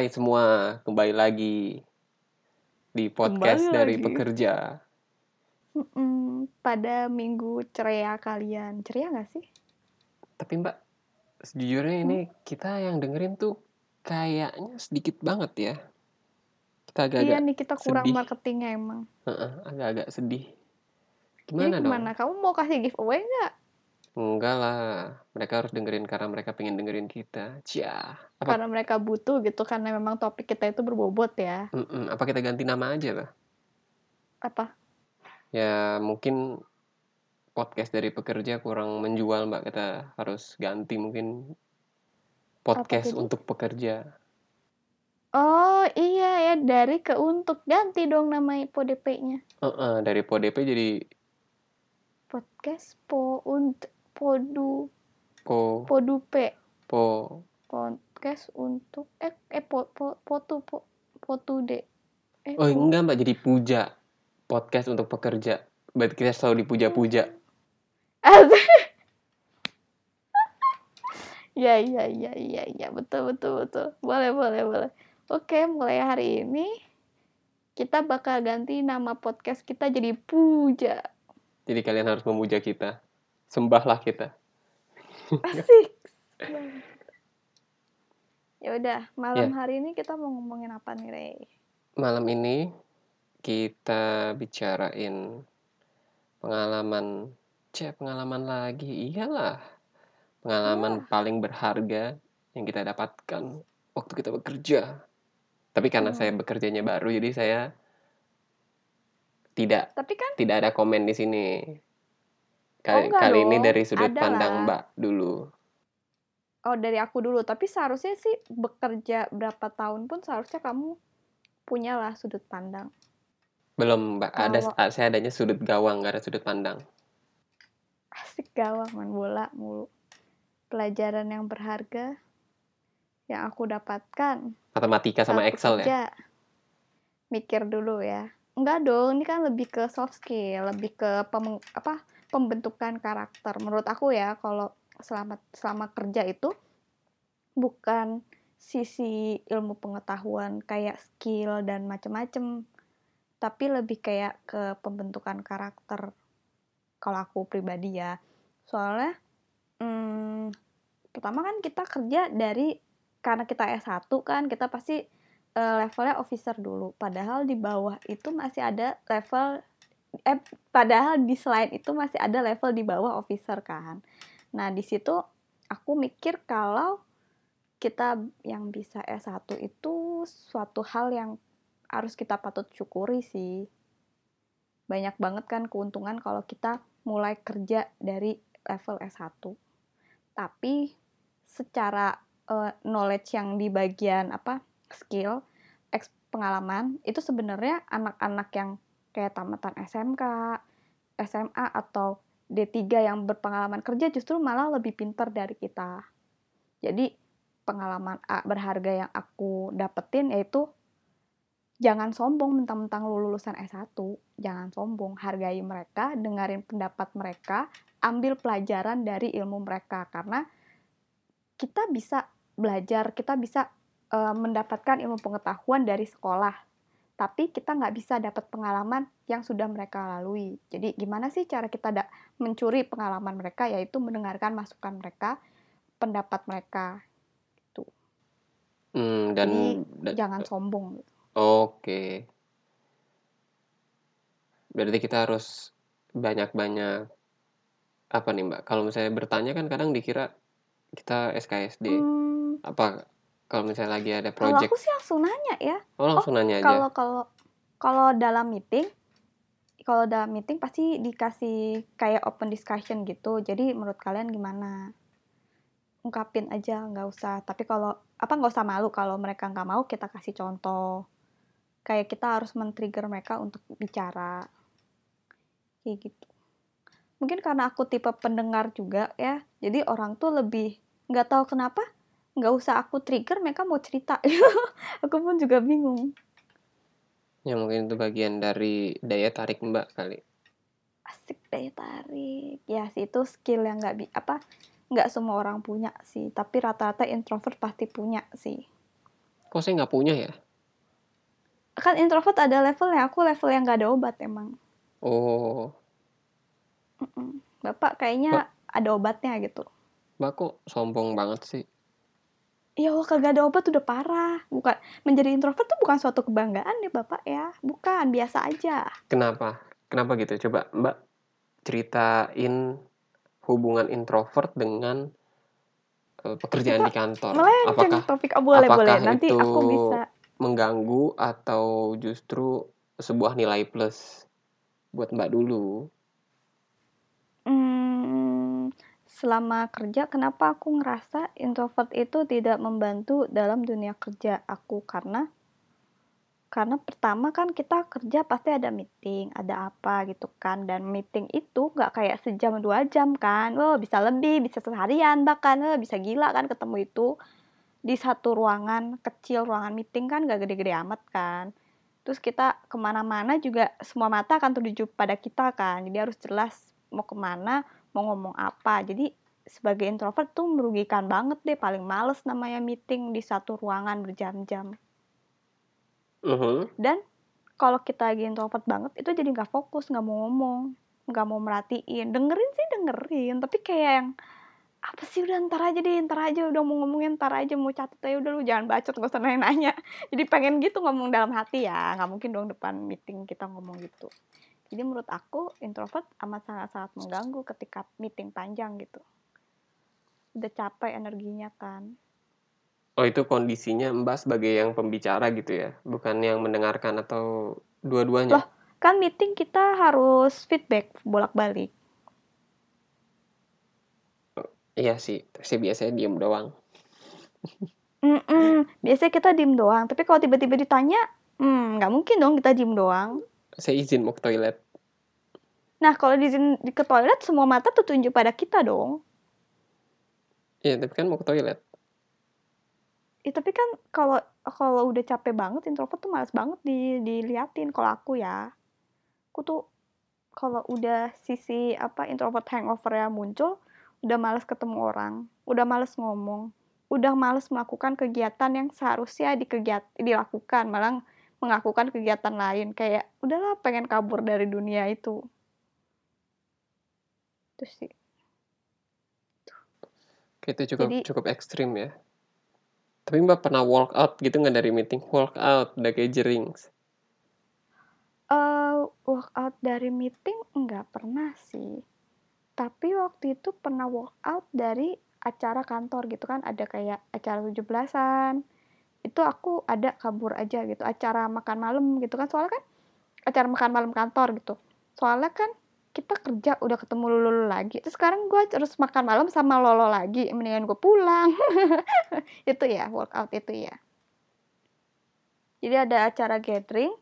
Hai semua, kembali lagi di podcast Kembali dari lagi. pekerja. Mm-mm, pada minggu ceria kalian ceria nggak sih? Tapi Mbak, sejujurnya ini kita yang dengerin tuh kayaknya sedikit banget ya. Kita iya agak-agak nih kita kurang sedih. marketingnya emang. agak-agak sedih. Jadi Gimana dong? gimana? Kamu mau kasih giveaway nggak? Enggak lah, mereka harus dengerin karena mereka pengen dengerin kita. Cia. Apa, Karena mereka butuh gitu karena memang topik kita itu berbobot ya. Mm-mm, apa kita ganti nama aja lah? Apa? Ya mungkin podcast dari pekerja kurang menjual Mbak. Kita harus ganti mungkin podcast untuk pekerja. Oh iya ya dari ke untuk ganti dong nama PODP-nya. Heeh, dari PODP jadi Podcast po untuk podu. Po. Podupe po. Podcast untuk eh eh po, po, potu po, potude. Eh, oh po- enggak mbak jadi puja. Podcast untuk pekerja. Berarti kita selalu dipuja-puja. Ya ya ya ya ya. Betul betul betul. Boleh boleh boleh. Oke mulai hari ini kita bakal ganti nama podcast kita jadi puja. Jadi kalian harus memuja kita sembahlah kita asik ya udah malam Ya. hari ini kita mau ngomongin apa nih Rey malam ini kita bicarain pengalaman cek pengalaman lagi iyalah pengalaman paling berharga yang kita dapatkan waktu kita bekerja tapi karena Hmm. saya bekerjanya baru jadi saya tidak tapi kan tidak ada komen di sini. Kali, enggak kali ini dari sudut Ada pandang. Mbak dulu. oh dari aku dulu tapi seharusnya sih bekerja berapa tahun pun seharusnya kamu punyalah sudut pandang Belum Mbak, ada Kalau- saya adanya sudut gawang, nggak ada sudut pandang. asik gawang main bola mulu pelajaran yang berharga yang aku dapatkan Matematika sama Excel ya. bekerja. mikir dulu ya enggak dong ini kan lebih ke soft skill lebih ke pem- apa pembentukan karakter. Menurut aku ya kalau selama selama kerja itu bukan sisi ilmu pengetahuan kayak skill dan macem-macem tapi lebih kayak ke pembentukan karakter kalau aku pribadi ya. Soalnya hmm, pertama kan kita kerja dari karena kita S1 kan kita pasti eh, levelnya officer dulu. Padahal di bawah itu masih ada level eh padahal di selain itu masih ada level di bawah officer kan. Nah di situ aku mikir kalau kita yang bisa S1 itu suatu hal yang harus kita patut syukuri sih. Banyak banget kan keuntungan kalau kita mulai kerja dari level S1 tapi secara eh, knowledge yang di bagian apa skill pengalaman itu sebenarnya anak-anak yang kayak tamatan SMK, SMA atau D3 yang berpengalaman kerja justru malah lebih pintar dari kita. Jadi pengalaman A berharga yang aku dapetin yaitu jangan sombong mentang-mentang lu lulusan S1, jangan sombong, hargai mereka, dengerin pendapat mereka, ambil pelajaran dari ilmu mereka karena kita bisa belajar, kita bisa eh, mendapatkan ilmu pengetahuan dari sekolah. Tapi kita nggak bisa dapat pengalaman yang sudah mereka lalui. Jadi gimana sih cara kita da- mencuri pengalaman mereka? Yaitu mendengarkan masukan mereka, pendapat mereka. Hmm, dan Jadi da- Jangan sombong. gitu. oke. Berarti kita harus banyak-banyak apa nih Mbak? Kalau misalnya bertanya kan kadang dikira kita SKSD. Hmm, Apa kalau misalnya lagi ada kalau project? aku sih langsung nanya ya. Oh, langsung nanya aja. Kalau kalau kalau dalam meeting, kalau dalam meeting pasti dikasih kayak open discussion gitu. Jadi menurut kalian gimana? Ungkapin aja, nggak usah. Tapi kalau apa nggak usah malu kalau mereka nggak mau kita kasih contoh. Kayak kita harus men-trigger mereka untuk bicara. Kayak gitu. Mungkin karena aku tipe pendengar juga ya. Jadi orang tuh lebih nggak tahu kenapa nggak usah aku trigger mereka mau cerita. aku pun juga bingung. Ya mungkin itu bagian dari daya tarik Mbak kali. asik daya tarik ya sih itu skill yang nggak bi apa nggak semua orang punya sih tapi rata-rata introvert pasti punya sih Kok saya nggak punya ya? Kan introvert ada levelnya, aku level yang nggak ada obat emang. Oh, Mm-mm. Bapak kayaknya ada obatnya gitu. Mbak kok sombong banget sih? Ya Allah kagak ada obat udah parah. Bukan menjadi introvert tuh bukan suatu kebanggaan ya Bapak ya. Bukan, biasa aja. Kenapa? Kenapa gitu? Coba Mbak ceritain hubungan introvert dengan eh, pekerjaan Kita di kantor. Melenceng Apakah topik oh, boleh boleh. apakah Nanti itu aku bisa. mengganggu atau justru sebuah nilai plus buat Mbak dulu? Selama kerja kenapa aku ngerasa introvert itu tidak membantu dalam dunia kerja aku? Karena karena pertama kan kita kerja pasti ada meeting, ada apa gitu kan. Dan meeting itu nggak kayak sejam dua jam kan, oh bisa lebih, bisa seharian bahkan, oh, bisa gila kan ketemu itu. Di satu ruangan kecil ruangan meeting kan gak gede-gede amat kan. Terus kita ke mana-mana juga semua mata akan tertuju pada kita kan. Jadi harus jelas mau ke mana mau ngomong apa. Jadi sebagai introvert tuh merugikan banget deh paling males namanya meeting di satu ruangan berjam-jam. Mhm. dan kalau kita lagi introvert banget itu jadi nggak fokus nggak mau ngomong nggak mau merhatiin. Dengerin sih dengerin tapi kayak yang apa sih udah ntar aja deh ntar aja udah mau ngomongin ntar aja mau catat aja udah lu jangan bacot gak usah nanya-nanya. Jadi pengen gitu ngomong dalam hati ya nggak mungkin dong depan meeting kita ngomong gitu jadi menurut aku introvert amat sangat-sangat mengganggu ketika meeting panjang gitu udah capek energinya kan Oh itu kondisinya Mbak sebagai yang pembicara gitu ya, bukan yang mendengarkan atau dua-duanya? Loh. kan meeting kita harus feedback bolak-balik Iya sih, saya biasanya diem doang. Mm-mm. biasanya kita diem doang tapi kalau tiba-tiba ditanya hmm nggak mungkin dong kita diem doang Saya izin mau ke toilet. Nah, kalau di, di ke toilet semua mata tertuju pada kita dong. Iya, tapi kan mau ke toilet. Ya, tapi kan kalau kalau udah capek banget introvert tuh malas banget di diliatin kalau aku ya. Aku tuh kalau udah sisi apa introvert hangover ya muncul, udah malas ketemu orang, udah malas ngomong, udah malas melakukan kegiatan yang seharusnya dikegiat dilakukan, malah melakukan kegiatan lain kayak udahlah pengen kabur dari dunia itu. Terus sih. Kayak itu cukup Jadi- cukup ekstrim ya. Tapi Mbak pernah walk out gitu nggak dari meeting? Walk out, udah kayak jerings. eh workout dari meeting nggak pernah sih. Tapi waktu itu pernah workout dari acara kantor gitu kan, ada kayak acara 17-an. Itu aku ada kabur aja gitu, acara makan malam gitu kan. Soalnya kan acara makan malam kantor gitu. Soalnya kan kita kerja udah ketemu lulu lagi. Terus sekarang gue harus makan malam sama lolo lagi. Mendingan gue pulang. itu ya, workout itu ya. Jadi ada acara gathering,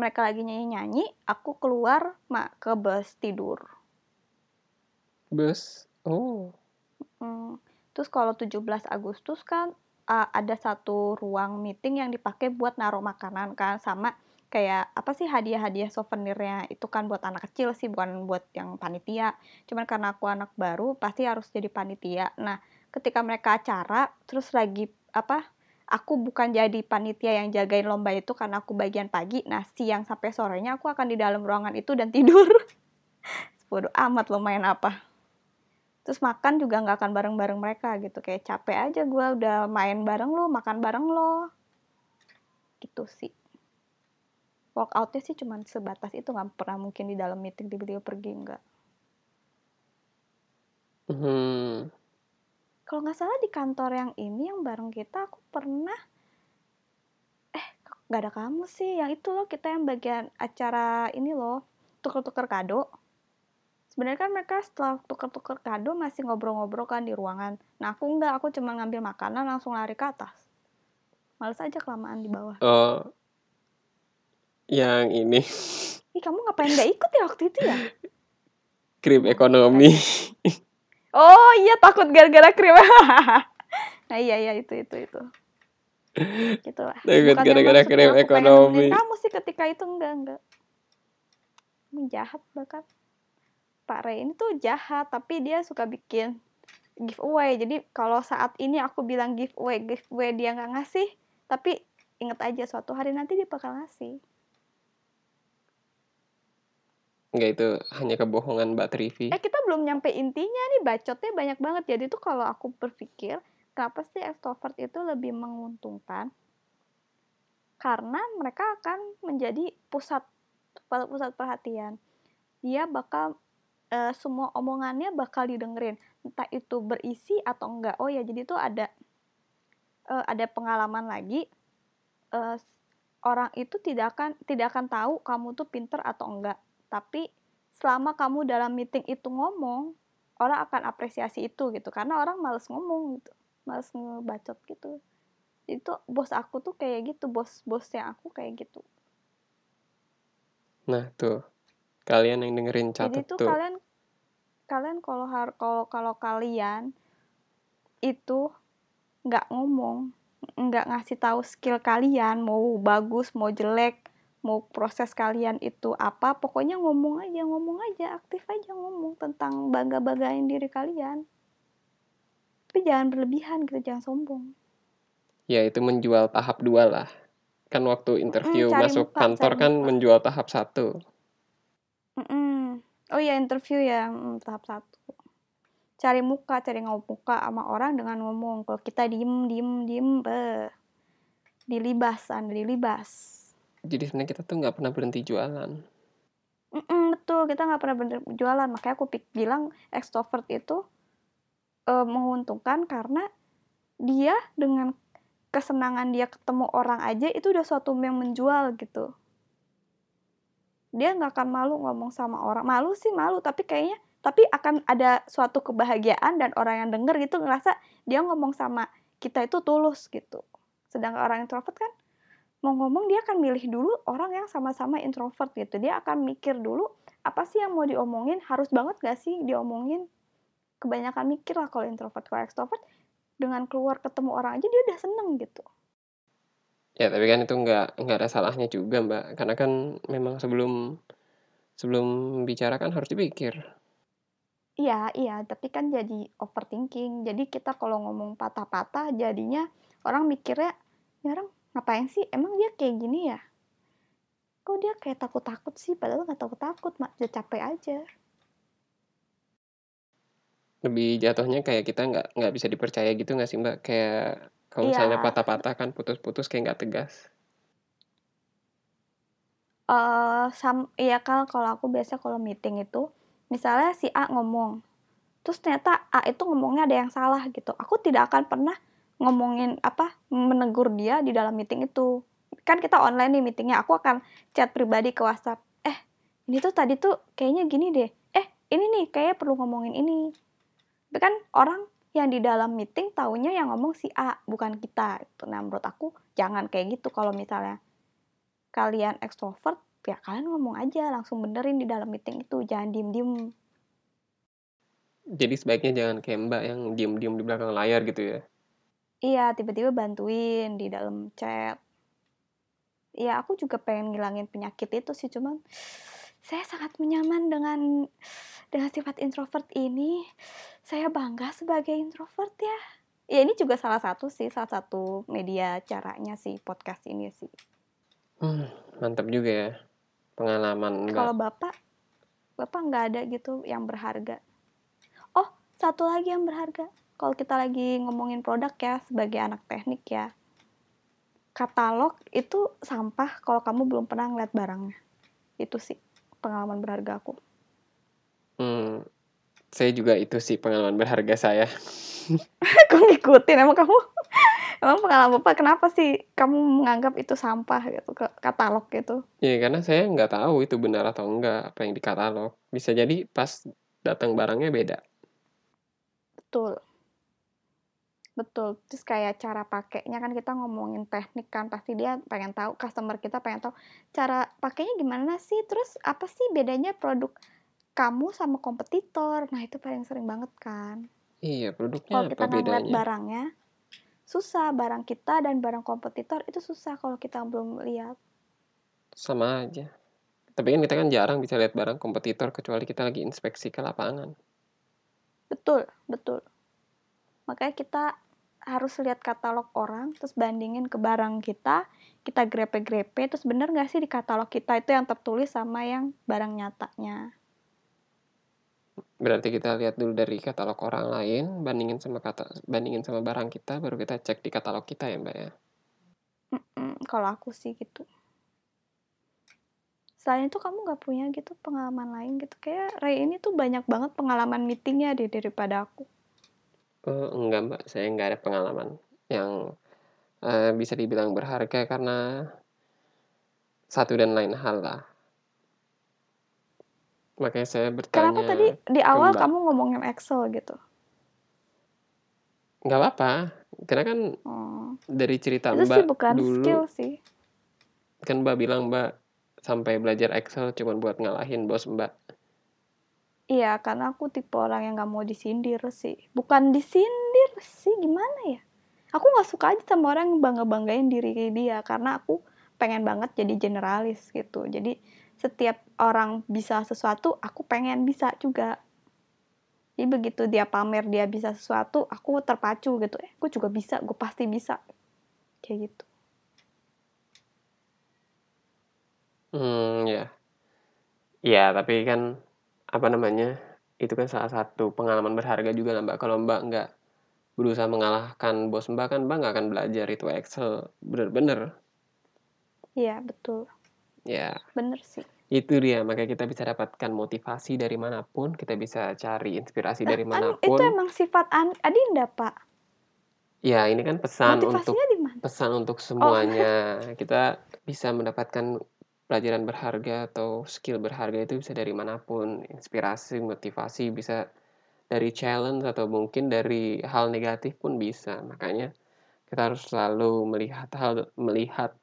mereka lagi nyanyi-nyanyi, aku keluar mak ke bus tidur. Bus. Oh. Hmm, Terus kalau 17 Agustus kan uh, ada satu ruang meeting yang dipakai buat naruh makanan kan sama kayak apa sih hadiah-hadiah souvenirnya itu kan buat anak kecil sih bukan buat yang panitia. Cuman karena aku anak baru pasti harus jadi panitia. Nah, ketika mereka acara terus lagi apa aku bukan jadi panitia yang jagain lomba itu karena aku bagian pagi. Nah, siang sampai sorenya aku akan di dalam ruangan itu dan tidur. Bodoh amat lo main apa. Terus makan juga nggak akan bareng-bareng mereka gitu. Kayak capek aja gue udah main bareng lo, makan bareng lo. Gitu sih. Workoutnya sih cuman sebatas itu nggak pernah mungkin di dalam meeting tiba-tiba pergi nggak. Hmm. Kalau nggak salah di kantor yang ini yang bareng kita aku pernah eh nggak ada kamu sih yang itu loh kita yang bagian acara ini loh tuker-tuker kado sebenarnya kan mereka setelah tuker-tuker kado masih ngobrol-ngobrol kan di ruangan. Nah aku nggak aku cuma ngambil makanan langsung lari ke atas. Males aja kelamaan di bawah. Oh. Yang ini. Ih kamu ngapain nggak ikut ya waktu itu ya? Krim ekonomi. oh iya takut gara-gara krim. Nah iya iya itu itu itu. Gitulah Takut Bukan gara-gara krim ekonomi. kamu sih ketika itu. Enggak enggak Kamu jahat bahkan Pak Ray ini tuh jahat tapi dia suka bikin giveaway. Jadi kalau saat ini aku bilang giveaway giveaway dia nggak ngasih tapi inget aja suatu hari nanti dia bakal ngasih. Enggak itu hanya kebohongan Mbak Trivi. eh kita belum nyampe intinya nih bacotnya banyak banget. Jadi tuh kalau aku berpikir kenapa sih extrovert itu lebih menguntungkan? Karena mereka akan menjadi pusat pusat perhatian. Dia bakal eh, semua omongannya bakal didengerin. Entah itu berisi atau enggak. Oh ya jadi tuh ada eh, ada pengalaman lagi eh, orang itu tidak akan tidak akan tahu kamu tuh pinter atau enggak. Tapi selama kamu dalam meeting itu ngomong orang akan apresiasi itu gitu. Karena orang males ngomong gitu. Males ngebacot gitu. Itu bos aku tuh kayak gitu. Bos bosnya aku kayak gitu. Nah, tuh. Kalian yang dengerin jadi catat tuh tuh. kalian kalian kalau har kalau kalau kalian itu nggak ngomong nggak ngasih tahu skill kalian mau bagus mau jelek mau proses kalian itu apa pokoknya ngomong aja ngomong aja aktif aja ngomong tentang bangga banggain diri kalian tapi jangan berlebihan gitu jangan sombong Ya, itu menjual tahap dua lah. Kan waktu interview cari masuk muka, kantor kan muka. menjual tahap satu. Mm-mm. Oh iya interview ya tahap satu. Cari muka, cari ngomong muka sama orang dengan ngomong. Kalau kita diem, diem, diem, be. Dilibas, anda dilibas. Jadi sebenarnya kita tuh nggak pernah berhenti jualan. Mm-mm, betul, kita nggak pernah bener jualan. Makanya aku pik- bilang extrovert itu eh, menguntungkan karena dia dengan kesenangan dia ketemu orang aja itu udah suatu yang menjual gitu. Dia nggak akan malu ngomong sama orang. Malu sih malu, tapi kayaknya tapi akan ada suatu kebahagiaan dan orang yang denger gitu ngerasa dia ngomong sama kita itu tulus gitu. Sedangkan orang introvert kan mau ngomong dia akan milih dulu orang yang sama-sama introvert gitu. Dia akan mikir dulu apa sih yang mau diomongin, harus banget gak sih diomongin. Kebanyakan mikir lah kalau introvert. Kalau extrovert dengan keluar ketemu orang aja dia udah seneng gitu. Ya, tapi kan itu nggak nggak ada salahnya juga, Mbak. Karena kan memang sebelum sebelum bicara kan harus dipikir. Iya, iya, tapi kan jadi overthinking. Jadi kita kalau ngomong patah-patah jadinya orang mikirnya, ya orang ngapain sih? Emang dia kayak gini ya? Kok dia kayak takut-takut sih? Padahal nggak takut-takut, mak. Dia capek aja. Lebih jatuhnya kayak kita nggak nggak bisa dipercaya gitu nggak sih, Mbak? Kayak kalau misalnya Iya. patah-patah kan putus-putus kayak nggak tegas. eh sam iya kan kalau aku biasa kalau meeting itu misalnya si A ngomong terus ternyata A itu ngomongnya ada yang salah gitu. Aku tidak akan pernah ngomongin apa menegur dia di dalam meeting itu. Kan kita online nih meetingnya aku akan chat pribadi ke WhatsApp. Eh ini tuh tadi tuh kayaknya gini deh. Eh ini nih kayaknya perlu ngomongin ini. Tapi kan orang yang di dalam meeting taunya yang ngomong si A bukan kita gitu. nah menurut aku jangan kayak gitu kalau misalnya kalian ekstrovert ya kalian ngomong aja langsung benerin di dalam meeting itu jangan diem diem Jadi sebaiknya jangan kayak Mbak yang diem-diem di belakang layar gitu ya. iya tiba-tiba bantuin di dalam chat Iya aku juga pengen ngilangin penyakit itu sih cuman saya sangat menyaman dengan dengan sifat introvert ini saya bangga sebagai introvert ya ya ini juga salah satu sih salah satu media caranya sih podcast ini sih Hmm, mantap juga ya pengalaman. Kalau bapak, bapak nggak ada gitu yang berharga. Oh, satu lagi yang berharga. Kalau kita lagi ngomongin produk ya, sebagai anak teknik ya, katalog itu sampah kalau kamu belum pernah ngeliat barangnya. Itu sih pengalaman berharga aku. Hmm, saya juga itu sih pengalaman berharga saya. Kok ngikutin? Emang kamu, emang pengalaman bapak kenapa sih kamu menganggap itu sampah gitu, ke katalog gitu? Ya karena saya nggak tahu itu benar atau enggak apa yang di katalog. Bisa jadi pas datang barangnya beda. Betul. Betul. Terus kayak cara pakainya kan kita ngomongin teknik kan pasti dia pengen tahu customer kita pengen tahu cara pakainya gimana sih? Terus apa sih bedanya produk kamu sama kompetitor? Nah, itu paling sering banget kan. Iya, produknya Kalau apa kita ngeliat bedanya? barangnya, susah barang kita dan barang kompetitor itu susah kalau kita belum lihat. Sama aja. Tapi kan kita kan jarang bisa lihat barang kompetitor kecuali kita lagi inspeksi ke lapangan. Betul, betul. Makanya kita harus lihat katalog orang terus bandingin ke barang kita kita grepe-grepe terus bener nggak sih di katalog kita itu yang tertulis sama yang barang nyatanya? Berarti kita lihat dulu dari katalog orang lain, bandingin sama kata bandingin sama barang kita, baru kita cek di katalog kita ya, Mbak ya. Mm-mm, kalau aku sih gitu. Selain itu kamu nggak punya gitu pengalaman lain gitu? Kayak Ray ini tuh banyak banget pengalaman meetingnya deh daripada aku Eh, enggak, Mbak, saya nggak ada pengalaman yang eh, bisa dibilang berharga karena satu dan lain hal lah. Makanya saya kenapa bertanya tadi di awal Mbak. kamu ngomongin Excel gitu nggak apa-apa, karena kan oh. dari cerita itu Mbak sih bukan dulu skill sih kan Mbak bilang Mbak sampai belajar Excel cuma buat ngalahin bos Mbak. Iya, karena aku tipe orang yang nggak mau disindir sih. Bukan disindir sih, gimana ya? Aku nggak suka aja sama orang yang bangga-banggain diri dia, karena aku pengen banget jadi generalis gitu. Jadi setiap orang bisa sesuatu, aku pengen bisa juga. Jadi begitu dia pamer dia bisa sesuatu, aku terpacu gitu. Eh, aku juga bisa, gue pasti bisa. Kayak gitu. Hmm, ya. Ya, tapi kan apa namanya? Itu kan salah satu pengalaman berharga juga lah Mbak. Kalau Mbak nggak berusaha mengalahkan bos Mbak kan Mbak nggak akan belajar itu Excel bener-bener. Iya, betul. Ya, Bener sih. itu dia. Makanya kita bisa dapatkan motivasi dari mana pun, kita bisa cari inspirasi dari Anu, itu mana pun. emang sifat An- Adinda, Pak. Ya, ini kan pesan untuk Motivasinya di mana? pesan untuk semuanya. Kita bisa mendapatkan pelajaran berharga atau skill berharga itu bisa dari mana pun. Inspirasi, motivasi bisa dari challenge atau mungkin dari hal negatif pun bisa. Makanya kita harus selalu melihat hal melihat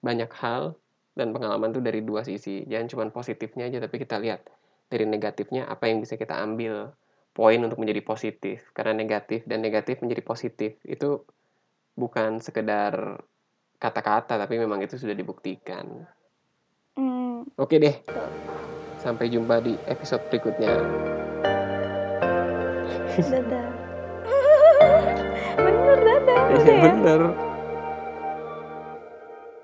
banyak hal dan pengalaman itu dari dua sisi. Jangan cuma positifnya aja tapi kita lihat dari negatifnya apa yang bisa kita ambil poin untuk menjadi positif. Karena negatif dan negatif menjadi positif itu bukan sekedar kata-kata tapi memang itu sudah dibuktikan. Oke deh. Sampai jumpa di episode berikutnya. dadah. Bener dadah. Iya ya. bener.